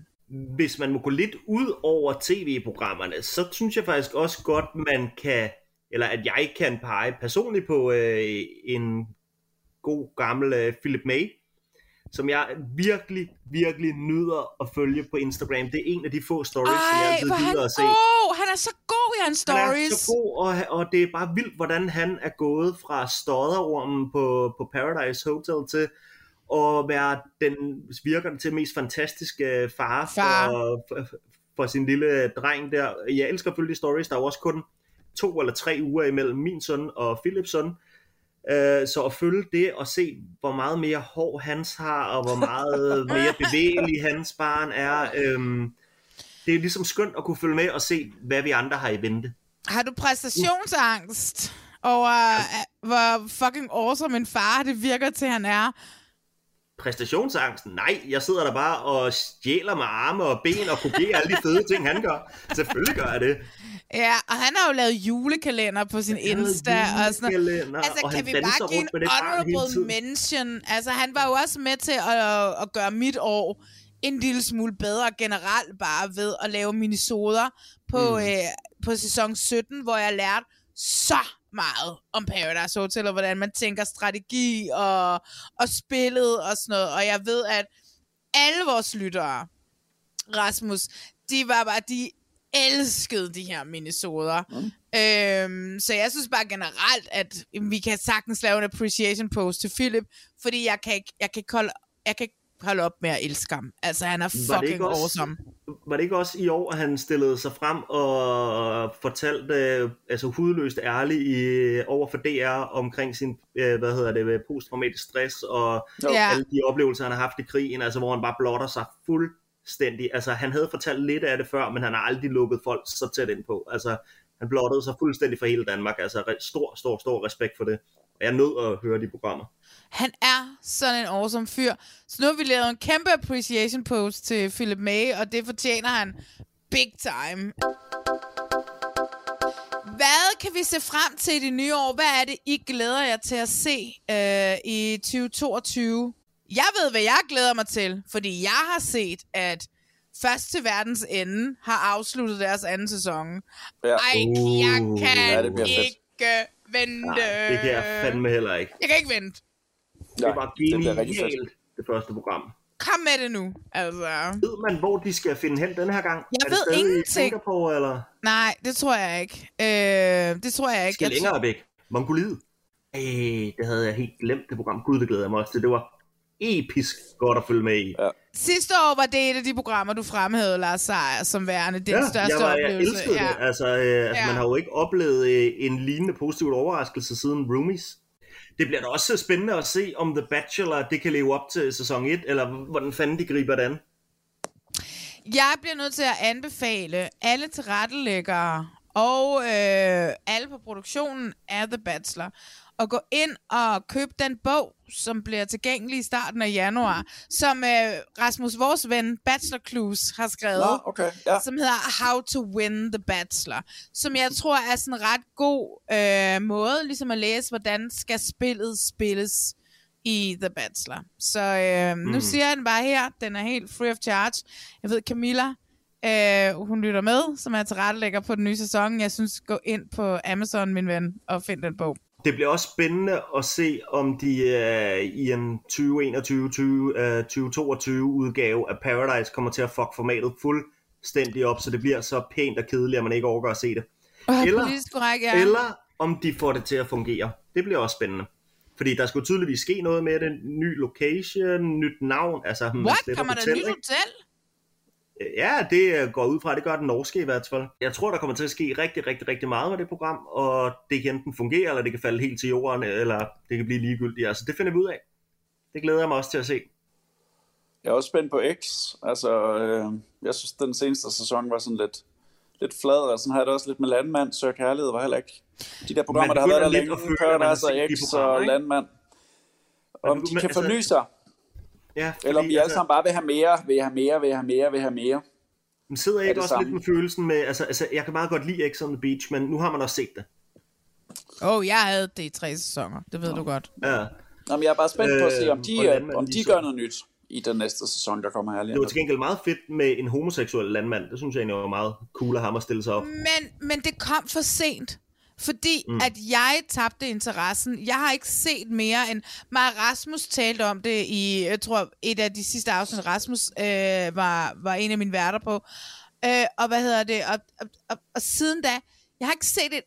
hvis man må gå lidt ud over tv-programmerne, så synes jeg faktisk også godt, man kan, eller at jeg kan pege personligt på øh, en god gammel øh, Philip May, som jeg virkelig, virkelig nyder at følge på Instagram. Det er en af de få stories, som jeg Ej, altid gider at se. god! Han er så god i hans Han er stories. så god, og, og det er bare vildt, hvordan han er gået fra stodderormen på, på Paradise Hotel til at være den virker til mest fantastiske far, Far. For, for, for sin lille dreng der. Jeg elsker de stories, der er jo også kun to eller tre uger imellem min søn og Philips søn. Øh, så at følge det og se, hvor meget mere hår hans har, og hvor meget mere bevægelig hans barn er, øhm, det er ligesom skønt at kunne følge med og se, hvad vi andre har i vente. Har du præstationsangst over, uh, hvor fucking awesome en far det virker til, han er? Præstationsangsten? Nej, jeg sidder der bare og stjæler med arme og ben og kopierer alle de fede ting, han gør. Selvfølgelig gør jeg det. Ja, og han har jo lavet julekalender på sin Insta og sådan noget. Altså, og kan han vi bare give en honorable mention? Altså, han var jo også med til at, at gøre mit år en lille smule bedre generelt bare ved at lave minisoder på, mm. øh, på sæson 17, hvor jeg lærte så meget om Paradise Hotel, og hvordan man tænker strategi og, og spillet og sådan noget. Og jeg ved, at alle vores lyttere, Rasmus, de var bare, de elskede de her minisoder. Mm. Øhm, så jeg synes bare generelt, at vi kan sagtens lave en appreciation post til Philip, fordi jeg kan ikke, jeg kan ikke holde, jeg kan ikke holde op med at elske ham. Altså, han er fucking også- awesome. Var det ikke også i år, at han stillede sig frem og fortalte øh, altså hudløst ærligt i, over for DR omkring sin øh, hvad hedder det, posttraumatisk stress og. Ja. alle de oplevelser, han har haft i krigen, altså hvor han bare blotter sig fuldstændig. Altså han havde fortalt lidt af det før, men han har aldrig lukket folk så tæt ind på. Altså Han blottede sig fuldstændig for hele Danmark. Altså stor, stor, stor respekt for det. Og jeg er nødt at høre de programmer. Han er sådan en awesome fyr. Så nu har vi lavet en kæmpe appreciation post til Philip May, og det fortjener han big time. Hvad kan vi se frem til i det nye år? Hvad er det, I glæder jer til at se øh, i 2022? Jeg ved, hvad jeg glæder mig til, fordi jeg har set, at Først til verdens ende har afsluttet deres anden sæson. Ja. Ej, jeg Uh, kan ja, det bliver fedt. ikke vente. Nej, det kan jeg fandme heller ikke. Jeg kan ikke vente. Det var det fedt. genialt, det første program. Kom med det nu. Altså. Ved man, hvor de skal finde hen den her gang? Jeg er ved det ingenting. i Singapore, eller Nej, det tror jeg ikke. Øh, det tror jeg ikke. skal Jeg længere væk? Mongoliet? Ej, det havde jeg helt glemt, det program. Gud, det glæder jeg mig også til. Det var episk godt at følge med i. Ja. Sidste år var det et af de programmer, du fremhævede, Lars Seier, som værende den største jeg, var, jeg oplevelse. elskede det. Altså, øh, altså Ja. man har jo ikke oplevet øh, en lignende positiv overraskelse siden Roomies. Det bliver da også spændende at se, om The Bachelor det kan leve op til sæson 1, eller hvordan fanden de griber det an. Jeg bliver nødt til at anbefale alle tilrettelæggere og øh, alle på produktionen af The Bachelor at gå ind og købe den bog, som bliver tilgængelig i starten af januar, som øh, Rasmus, vores ven, Bachelor Clues, har skrevet. Nå, okay. Ja. som hedder How to Win the Bachelor, som jeg tror er sådan en ret god øh, måde ligesom at læse, hvordan skal spillet spilles i The Bachelor. Så øh, mm. nu siger jeg den bare her, den er helt free of charge. Jeg ved, Camilla, øh, hun lytter med, som er tilrettelægger på den nye sæson. Jeg synes, gå ind på Amazon, min ven, og find den bog. Det bliver også spændende at se, om de øh, i en 2021-2022 udgave af Paradise kommer til at fuck formatet fuldstændig op, så det bliver så pænt og kedeligt, at man ikke overgår at se det. Øh, Eller- politisk korrekt, ja. Eller om de får det til at fungere. Det bliver også spændende. Fordi der skulle tydeligvis ske noget med det. Ny location, nyt navn. Altså, What? Kommer der nyt hotel? Ja, det øh, går ud fra, det gør den norske i hvert fald. Jeg tror, der kommer til at ske rigtig, rigtig, rigtig meget med det program, og det kan enten fungere, eller det kan falde helt til jorden, eller det kan blive ligegyldigt. Altså, det finder vi ud af. Det glæder jeg mig også til at se. Jeg er også spændt på X. Altså, øh, jeg synes, den seneste sæson var sådan lidt, lidt flad, og sådan har jeg det også lidt med Landmand. Sør Kærlighed var heller ikke... De der programmer, der har været der længe, Paradise og X og? Landmand. Om de kan altså- forny sig, Ja, eller om vi alle sammen bare vil have mere, vil have mere, vil have mere, vil have mere. Men sidder jeg er ikke også lidt samme. med følelsen med, altså, altså, jeg kan meget godt lide X on the Beach, men nu har man også set det. Åh, oh, jeg havde det i tre sæsoner. Det ved du godt. Ja. Nå, men jeg er bare spændt på at se, om de, Øh, om de gør noget nyt i den næste sæson, der kommer her lige. Det var til gengæld meget fedt med en homoseksuel landmand. Det synes jeg egentlig var meget cool af ham at stille sig op. Men, men det kom for sent. Fordi mm. at jeg tabte interessen. Jeg har ikke set mere end... Maja Rasmus talte om det i, jeg tror, et af de sidste afsnit, Rasmus øh, var, var en af mine værter på. Øh, og hvad hedder det? Og, og, og, og siden da, jeg har ikke set et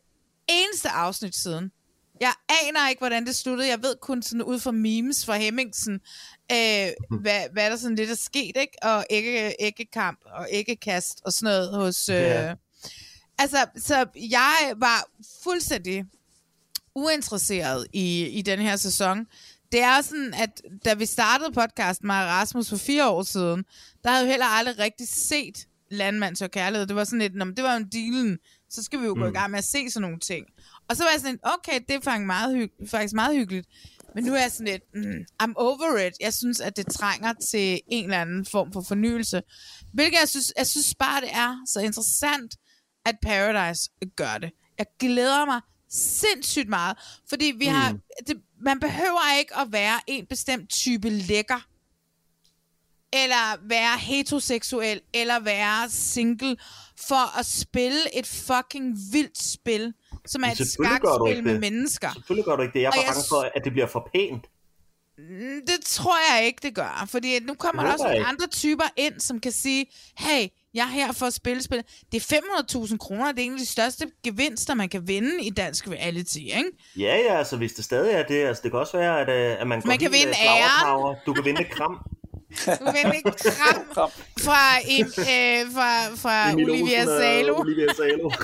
eneste afsnit siden. Jeg aner ikke, hvordan det sluttede. Jeg ved kun sådan ud fra memes fra Hemmingsen, øh, hvad, hvad der sådan lidt er sket, ikke? Og ikke, ikke kamp og ikke kast og sådan noget hos... Øh, Ja. Altså, så jeg var fuldstændig uinteresseret i, i den her sæson. Det er sådan, at da vi startede podcasten med Rasmus for fire år siden, der havde jeg heller aldrig rigtig set Landmand og Kærlighed. Det var sådan lidt, "Nå, men det var jo en dealen, så skal vi jo gå i gang med at se sådan nogle ting. Og så var jeg sådan lidt, okay, det er faktisk meget, hyg- faktisk meget hyggeligt. Men nu er jeg sådan lidt, mm, I'm over it. Jeg synes, at det trænger til en eller anden form for fornyelse. Hvilket jeg synes, jeg synes bare, det er så interessant, at Paradise gør det. Jeg glæder mig sindssygt meget, fordi vi har, det, man behøver ikke at være en bestemt type lækker, eller være heteroseksuel, eller være single, for at spille et fucking vildt spil, som er et skakspil med det. mennesker. Selvfølgelig gør du ikke det. Jeg er bare bange for, at det bliver for pænt. Mm, Det tror jeg ikke, det gør. Fordi nu kommer der også nogle andre typer ind, som kan sige, hey, jeg er her for at spille spil. Det er 500.000 kroner, det er en af de største gevinster, man kan vinde i dansk reality, ikke? Ja, ja, altså hvis det stadig er det, altså det kan også være, at, øh, at man, Man kan vinde øh, power. Du kan vinde kram. Du kan vinde kram fra, em, øh, fra, fra Emil Olivia Salo. Olivia Salo.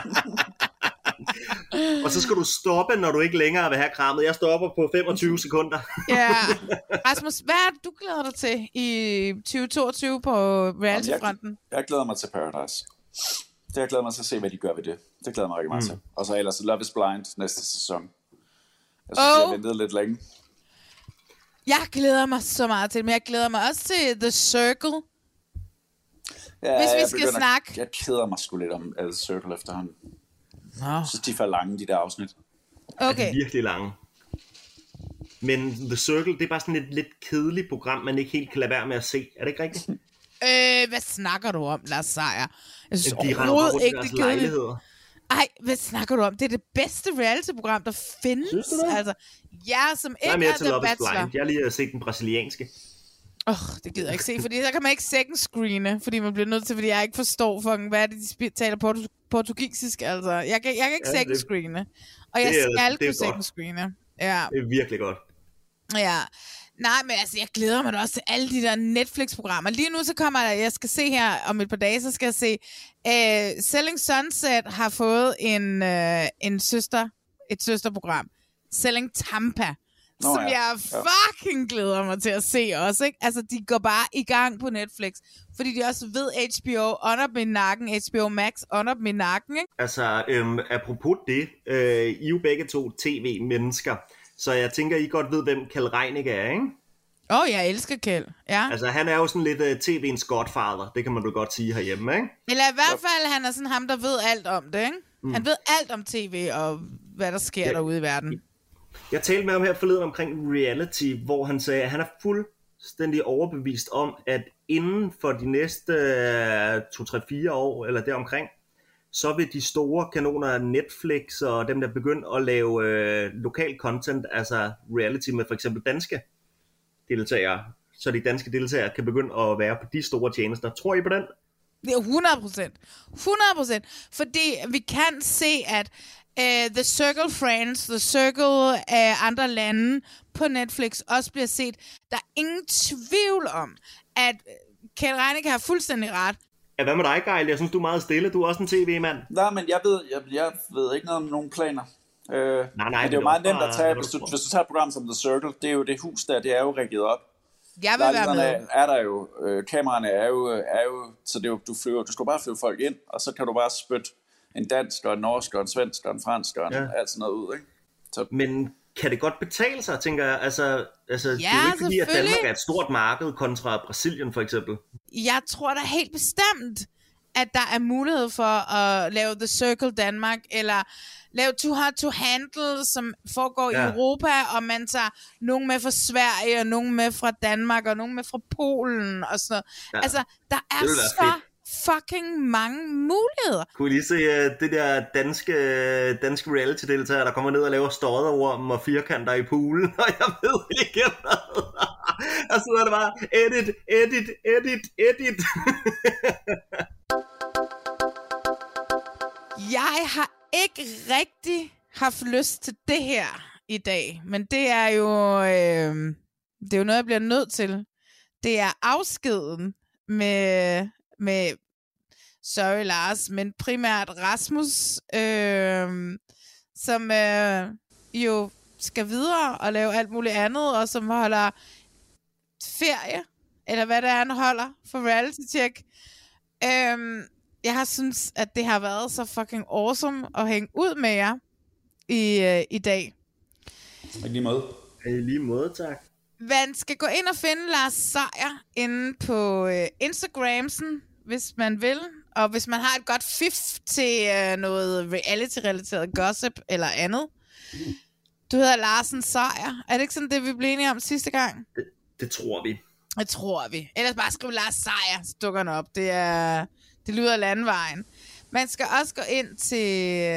og så skal du stoppe, når du ikke længere vil have krammet. Jeg stopper på 25 sekunder. Ja. Rasmus, hvad er det, du glæder dig til i 2022 på reality-fronten? Jeg glæder mig til Paradise. Det jeg glædet mig til at se, hvad de gør ved det. Det glæder jeg mig rigtig meget mm. til. Og så ellers Love is Blind næste sæson. Jeg synes, oh. jeg har ventet lidt længe. Jeg glæder mig så meget til men jeg glæder mig også til The Circle. Ja, Hvis vi jeg skal begynder- snakke- Jeg keder mig sgu lidt om The Circle efterhånden. Jeg synes, de er for lange, de der afsnit. Okay. Virkelig lange. Men The Circle, det er bare sådan et lidt kedeligt program, man ikke helt kan lade være med at se. Er det ikke rigtigt? Øh, hvad snakker du om, Lars Seier? Jeg synes De overhovedet ikke, det er lejligheder. Ej, hvad snakker du om? Det er det bedste reality-program, der findes. Synes du det? Altså, ja, som Jeg er ikke mere er til The Bachelor. Blind. Jeg har lige set den brasilianske. Åh, oh, det gider jeg ikke se, fordi der kan man ikke second screene, fordi man bliver nødt til, fordi jeg ikke forstår, fucking, hvad er det, de taler portu- portugisisk, altså. Jeg kan, jeg kan ikke Ja, second screene. Og jeg det skal det kunne second screene. Ja, Det er virkelig godt. ja. Nej, men altså, jeg glæder mig da også til alle de der Netflix-programmer. Lige nu så kommer der, jeg skal se her om et par dage, så skal jeg se, uh, Selling Sunset har fået en, uh, en søster, et søsterprogram. Selling Tampa. Nå, som ja. jeg fucking glæder mig til at se også, ikke? Altså, de går bare i gang på Netflix, fordi de også ved HBO, up i nakken, HBO Max, up i nakken, ikke? Altså, øhm, apropos det, øh, I er jo begge to tv-mennesker, så jeg tænker, I godt ved, hvem Kjell Reinicke er, ikke? Åh, oh, jeg elsker Kjeld, ja. Altså, han er jo sådan lidt uh, tv'ens godfather, det kan man vel godt sige herhjemme, ikke? Eller i hvert fald, han er sådan ham, der ved alt om det, ikke? Mm. Han ved alt om tv og hvad der sker Ja. derude i verden. Jeg talte med ham her forleden omkring reality, hvor han sagde, at han er fuldstændig overbevist om, at inden for de næste øh, 2-3-4 år, eller deromkring, så vil de store kanoner af Netflix og dem, der begynder at lave øh, lokal content, altså reality med for eksempel danske deltagere, så de danske deltagere kan begynde at være på de store tjenester. Tror I på den? Det er 100 procent. 100 procent. Fordi vi kan se, at uh, The Circle Friends, The Circle af andre lande på Netflix også bliver set. Der er ingen tvivl om, at Kjell Reinicke har fuldstændig ret. Ja, hvad med dig, Geil? Jeg synes, du er meget stille. Du er også en tv-mand. Nej, men jeg ved, jeg, jeg ved ikke noget om nogen planer. Øh, nej, men det er jo meget nemt at tage, hvis du hvis du tager et program som The Circle, det er jo det hus der, det er jo rigget op. Jeg vil være med. er der jo, øh, kameraerne er jo, er jo, så det er jo, du, flyver, du skal bare flyve folk ind, og så kan du bare spytte en dansk, og en norsk, og en svensk, og en fransk, og en, Ja. ja. alt sådan noget ud, ikke? Så Men kan det godt betale sig, tænker jeg? Altså, altså det er Ja, jo ikke fordi, at. Danmark er et stort marked kontra Brasilien for eksempel. Jeg tror da helt bestemt, at der er mulighed for at lave The Circle Danmark, eller lave Too Hard to Handle, som foregår ja. Ja. i Europa, og man tager nogen med fra Sverige, og nogen med fra Danmark, og nogen med fra Polen, og sådan noget. Ja. Ja. Altså, der er så være fucking mange muligheder. Kunne lige se uh, det der danske, danske reality-deltager, der kommer ned og laver stodderorm og firkanter i poolen, og jeg ved ikke hvad. og så er det bare, edit, edit, edit, edit. Jeg har ikke rigtig haft lyst til det her i dag, men det er jo, øh, det er jo noget, jeg bliver nødt til. Det er afskeden med, med sorry Lars, men primært Rasmus, øh, som øh, jo skal videre og lave alt muligt andet, og som holder ferie, eller hvad det er, han holder for reality check. Øhm, jeg har synes, at det har været så fucking awesome at hænge ud med jer i, øh, i dag. i lige måde. I lige måde, tak. Man skal gå ind og finde Lars Seier inde på øh, Instagramsen, hvis man vil. Og hvis man har et godt fif til øh, noget reality-relateret gossip eller andet. Du hedder Larsen Seier. Er det ikke sådan, det vi blev enige om sidste gang? Det tror vi. Det tror vi. Ellers bare skriv Lars Seier, så dukker den op. Det, er, det lyder landvejen. Man skal også gå ind til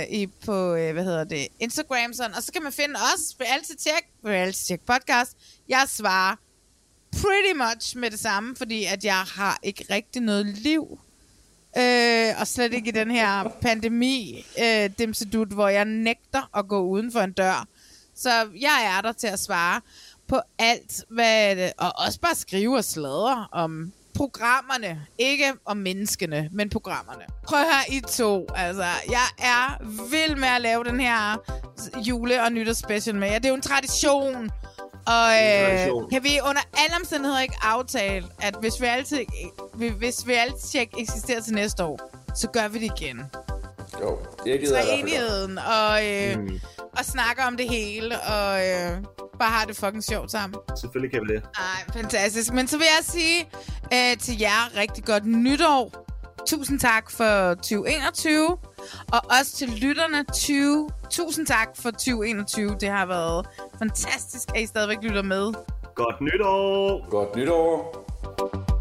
i, på, øh, hvad hedder det, Instagram, sådan, og så kan man finde os på Reality Check, Reality Check Podcast. Jeg svarer pretty much med det samme, fordi at jeg har ikke rigtig noget liv. Øh, og slet ikke i den her pandemi øh, dimsedut, hvor jeg nægter at gå uden for en dør. Så jeg er der til at svare på alt, hvad det, og også bare skrive og sladre om programmerne. Ikke om menneskene, men programmerne. Prøv her I to. Altså, jeg er vild med at lave den her jule- og nytårsspecial med jer. Det er jo en tradition. Og øh, kan vi under alle omstændigheder ikke aftale, at hvis vi altid, hvis vi altid check eksisterer til næste år, så gør vi det igen. Jo, det gider jeg. Træenigheden, og, øh, mm. og snakker om det hele, og øh, bare har det fucking sjovt sammen. Selvfølgelig kan vi det. Ej, fantastisk. Men så vil jeg sige øh, til jer rigtig godt nytår. Tusind tak for 2021. Og også til lytterne 20. Tusind tak for 2021. Det har været fantastisk, at I stadigvæk lytter med. Godt nytår! Godt nytår.